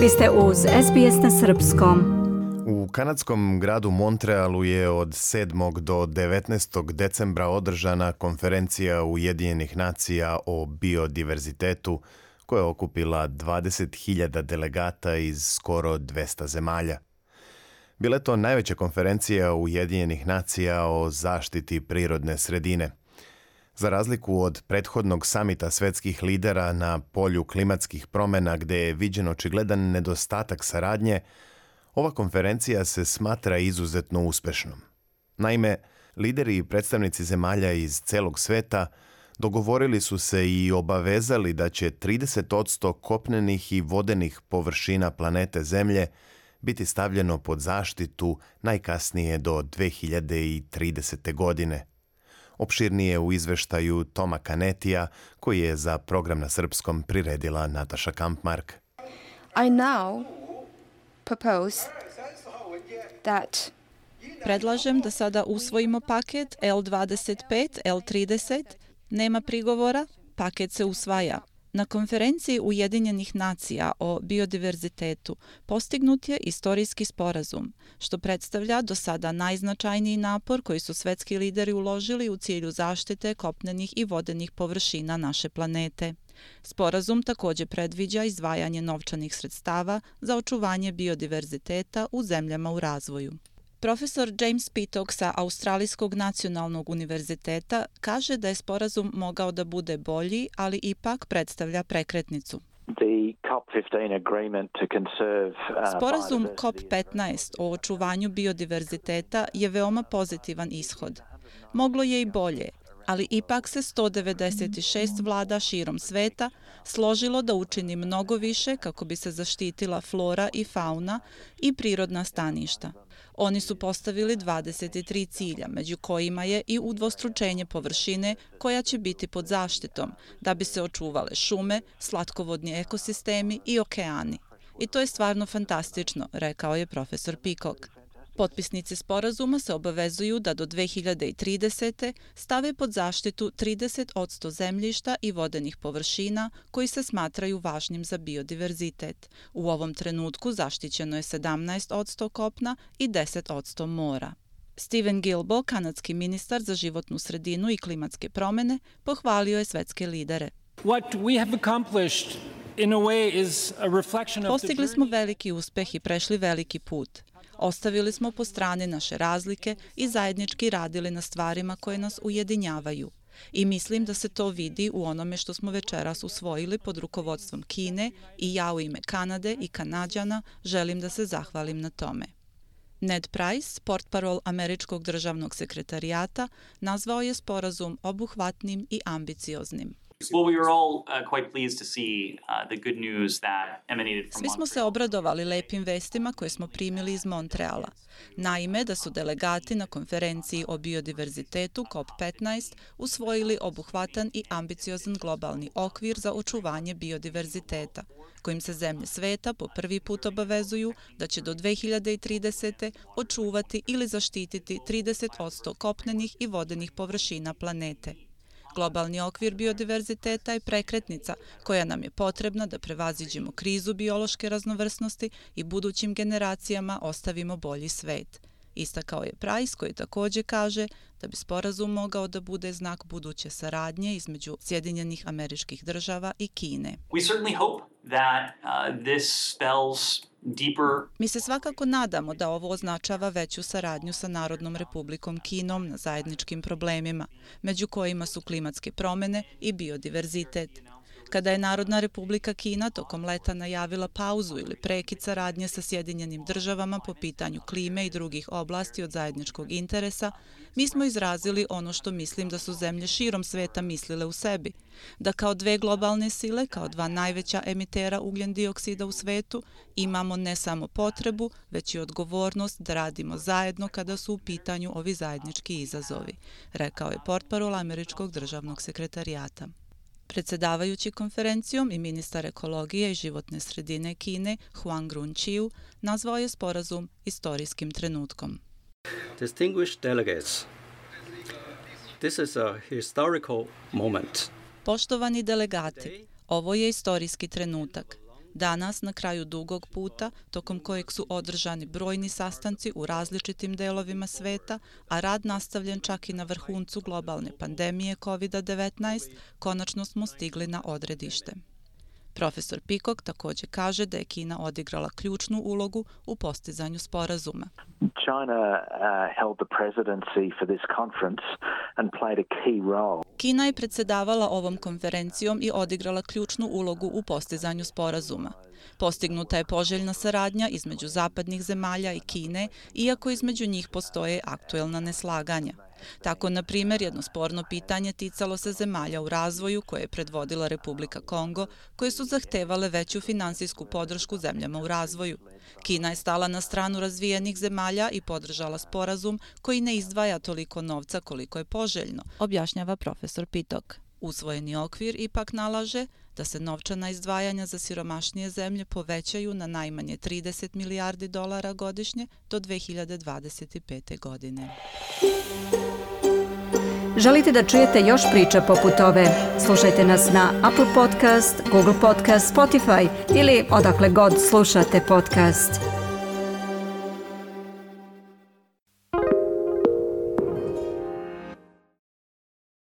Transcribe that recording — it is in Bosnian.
Vi ste uz SBS na Srpskom. U kanadskom gradu Montrealu je od 7. do 19. decembra održana konferencija Ujedinjenih nacija o biodiverzitetu koja je okupila 20.000 delegata iz skoro 200 zemalja. Bila je to najveća konferencija Ujedinjenih nacija o zaštiti prirodne sredine – Za razliku od prethodnog samita svetskih lidera na polju klimatskih promjena gde je viđen očigledan nedostatak saradnje, ova konferencija se smatra izuzetno uspešnom. Naime, lideri i predstavnici zemalja iz celog sveta dogovorili su se i obavezali da će 30% kopnenih i vodenih površina planete Zemlje biti stavljeno pod zaštitu najkasnije do 2030. godine – opširnije u izveštaju Toma Kanetija, koji je za program na srpskom priredila Nataša Kampmark. I now propose that Predlažem da sada usvojimo paket L25, L30, nema prigovora, paket se usvaja. Na konferenciji Ujedinjenih nacija o biodiverzitetu postignut je istorijski sporazum, što predstavlja do sada najznačajniji napor koji su svetski lideri uložili u cilju zaštite kopnenih i vodenih površina naše planete. Sporazum također predviđa izdvajanje novčanih sredstava za očuvanje biodiverziteta u zemljama u razvoju. Profesor James Pittock sa Australijskog nacionalnog univerziteta kaže da je sporazum mogao da bude bolji, ali ipak predstavlja prekretnicu. Uh, sporazum COP15 o očuvanju biodiverziteta je veoma pozitivan ishod. Moglo je i bolje, ali ipak se 196 vlada širom sveta složilo da učini mnogo više kako bi se zaštitila flora i fauna i prirodna staništa. Oni su postavili 23 cilja, među kojima je i udvostručenje površine koja će biti pod zaštitom, da bi se očuvale šume, slatkovodni ekosistemi i okeani. I to je stvarno fantastično, rekao je profesor Peacock. Potpisnici sporazuma se obavezuju da do 2030. stave pod zaštitu 30 odsto zemljišta i vodenih površina koji se smatraju važnim za biodiverzitet. U ovom trenutku zaštićeno je 17 odsto kopna i 10 odsto mora. Steven Gilbo, kanadski ministar za životnu sredinu i klimatske promene, pohvalio je svetske lidere. What we have accomplished Postigli smo veliki uspeh i prešli veliki put. Ostavili smo po strane naše razlike i zajednički radili na stvarima koje nas ujedinjavaju. I mislim da se to vidi u onome što smo večeras usvojili pod rukovodstvom Kine i ja u ime Kanade i Kanadjana želim da se zahvalim na tome. Ned Price, portparol Američkog državnog sekretarijata, nazvao je sporazum obuhvatnim i ambicioznim. Well, we were all uh, quite pleased to see uh, the good news that emanated from Svi smo se obradovali lepim vestima koje smo primili iz Montreala. Naime, da su delegati na konferenciji o biodiverzitetu COP15 usvojili obuhvatan i ambiciozan globalni okvir za očuvanje biodiverziteta, kojim se zemlje sveta po prvi put obavezuju da će do 2030. očuvati ili zaštititi 30% kopnenih i vodenih površina planete. Globalni okvir biodiverziteta je prekretnica koja nam je potrebna da prevaziđemo krizu biološke raznovrsnosti i budućim generacijama ostavimo bolji svet. Istakao je Price koji također kaže da bi sporazum mogao da bude znak buduće saradnje između Sjedinjenih američkih država i Kine. We certainly hope that uh, this spells Mi se svakako nadamo da ovo označava veću saradnju sa Narodnom republikom Kinom na zajedničkim problemima, među kojima su klimatske promene i biodiverzitet. Kada je Narodna republika Kina tokom leta najavila pauzu ili prekid saradnje sa Sjedinjenim državama po pitanju klime i drugih oblasti od zajedničkog interesa, mi smo izrazili ono što mislim da su zemlje širom sveta mislile u sebi, da kao dve globalne sile, kao dva najveća emitera ugljen dioksida u svetu, imamo ne samo potrebu, već i odgovornost da radimo zajedno kada su u pitanju ovi zajednički izazovi, rekao je portparol Američkog državnog sekretarijata. Predsedavajući konferencijom i ministar ekologije i životne sredine Kine Huang Runqiu nazvao je sporazum istorijskim trenutkom. Distinguished delegates, this is a historical moment. Poštovani delegati, ovo je istorijski trenutak. Danas, na kraju dugog puta, tokom kojeg su održani brojni sastanci u različitim delovima sveta, a rad nastavljen čak i na vrhuncu globalne pandemije COVID-19, konačno smo stigli na odredište. Profesor Pikok također kaže da je Kina odigrala ključnu ulogu u postizanju sporazuma. China uh, held the presidency for this conference and played a key role. Kina je predsedavala ovom konferencijom i odigrala ključnu ulogu u postizanju sporazuma. Postignuta je poželjna saradnja između zapadnih zemalja i Kine, iako između njih postoje aktuelna neslaganja. Tako, na primjer, jedno sporno pitanje ticalo se zemalja u razvoju koje je predvodila Republika Kongo, koje su zahtevale veću finansijsku podršku zemljama u razvoju. Kina je stala na stranu razvijenih zemalja i podržala sporazum koji ne izdvaja toliko novca koliko je poželjno, objašnjava profesor Pitok. Usvojeni okvir ipak nalaže da se novčana izdvajanja za siromašnije zemlje povećaju na najmanje 30 milijardi dolara godišnje do 2025. godine. Želite da čujete još priča poput ove? Slušajte nas na Apple Podcast, Google Podcast, Spotify ili odakle god slušate podcast.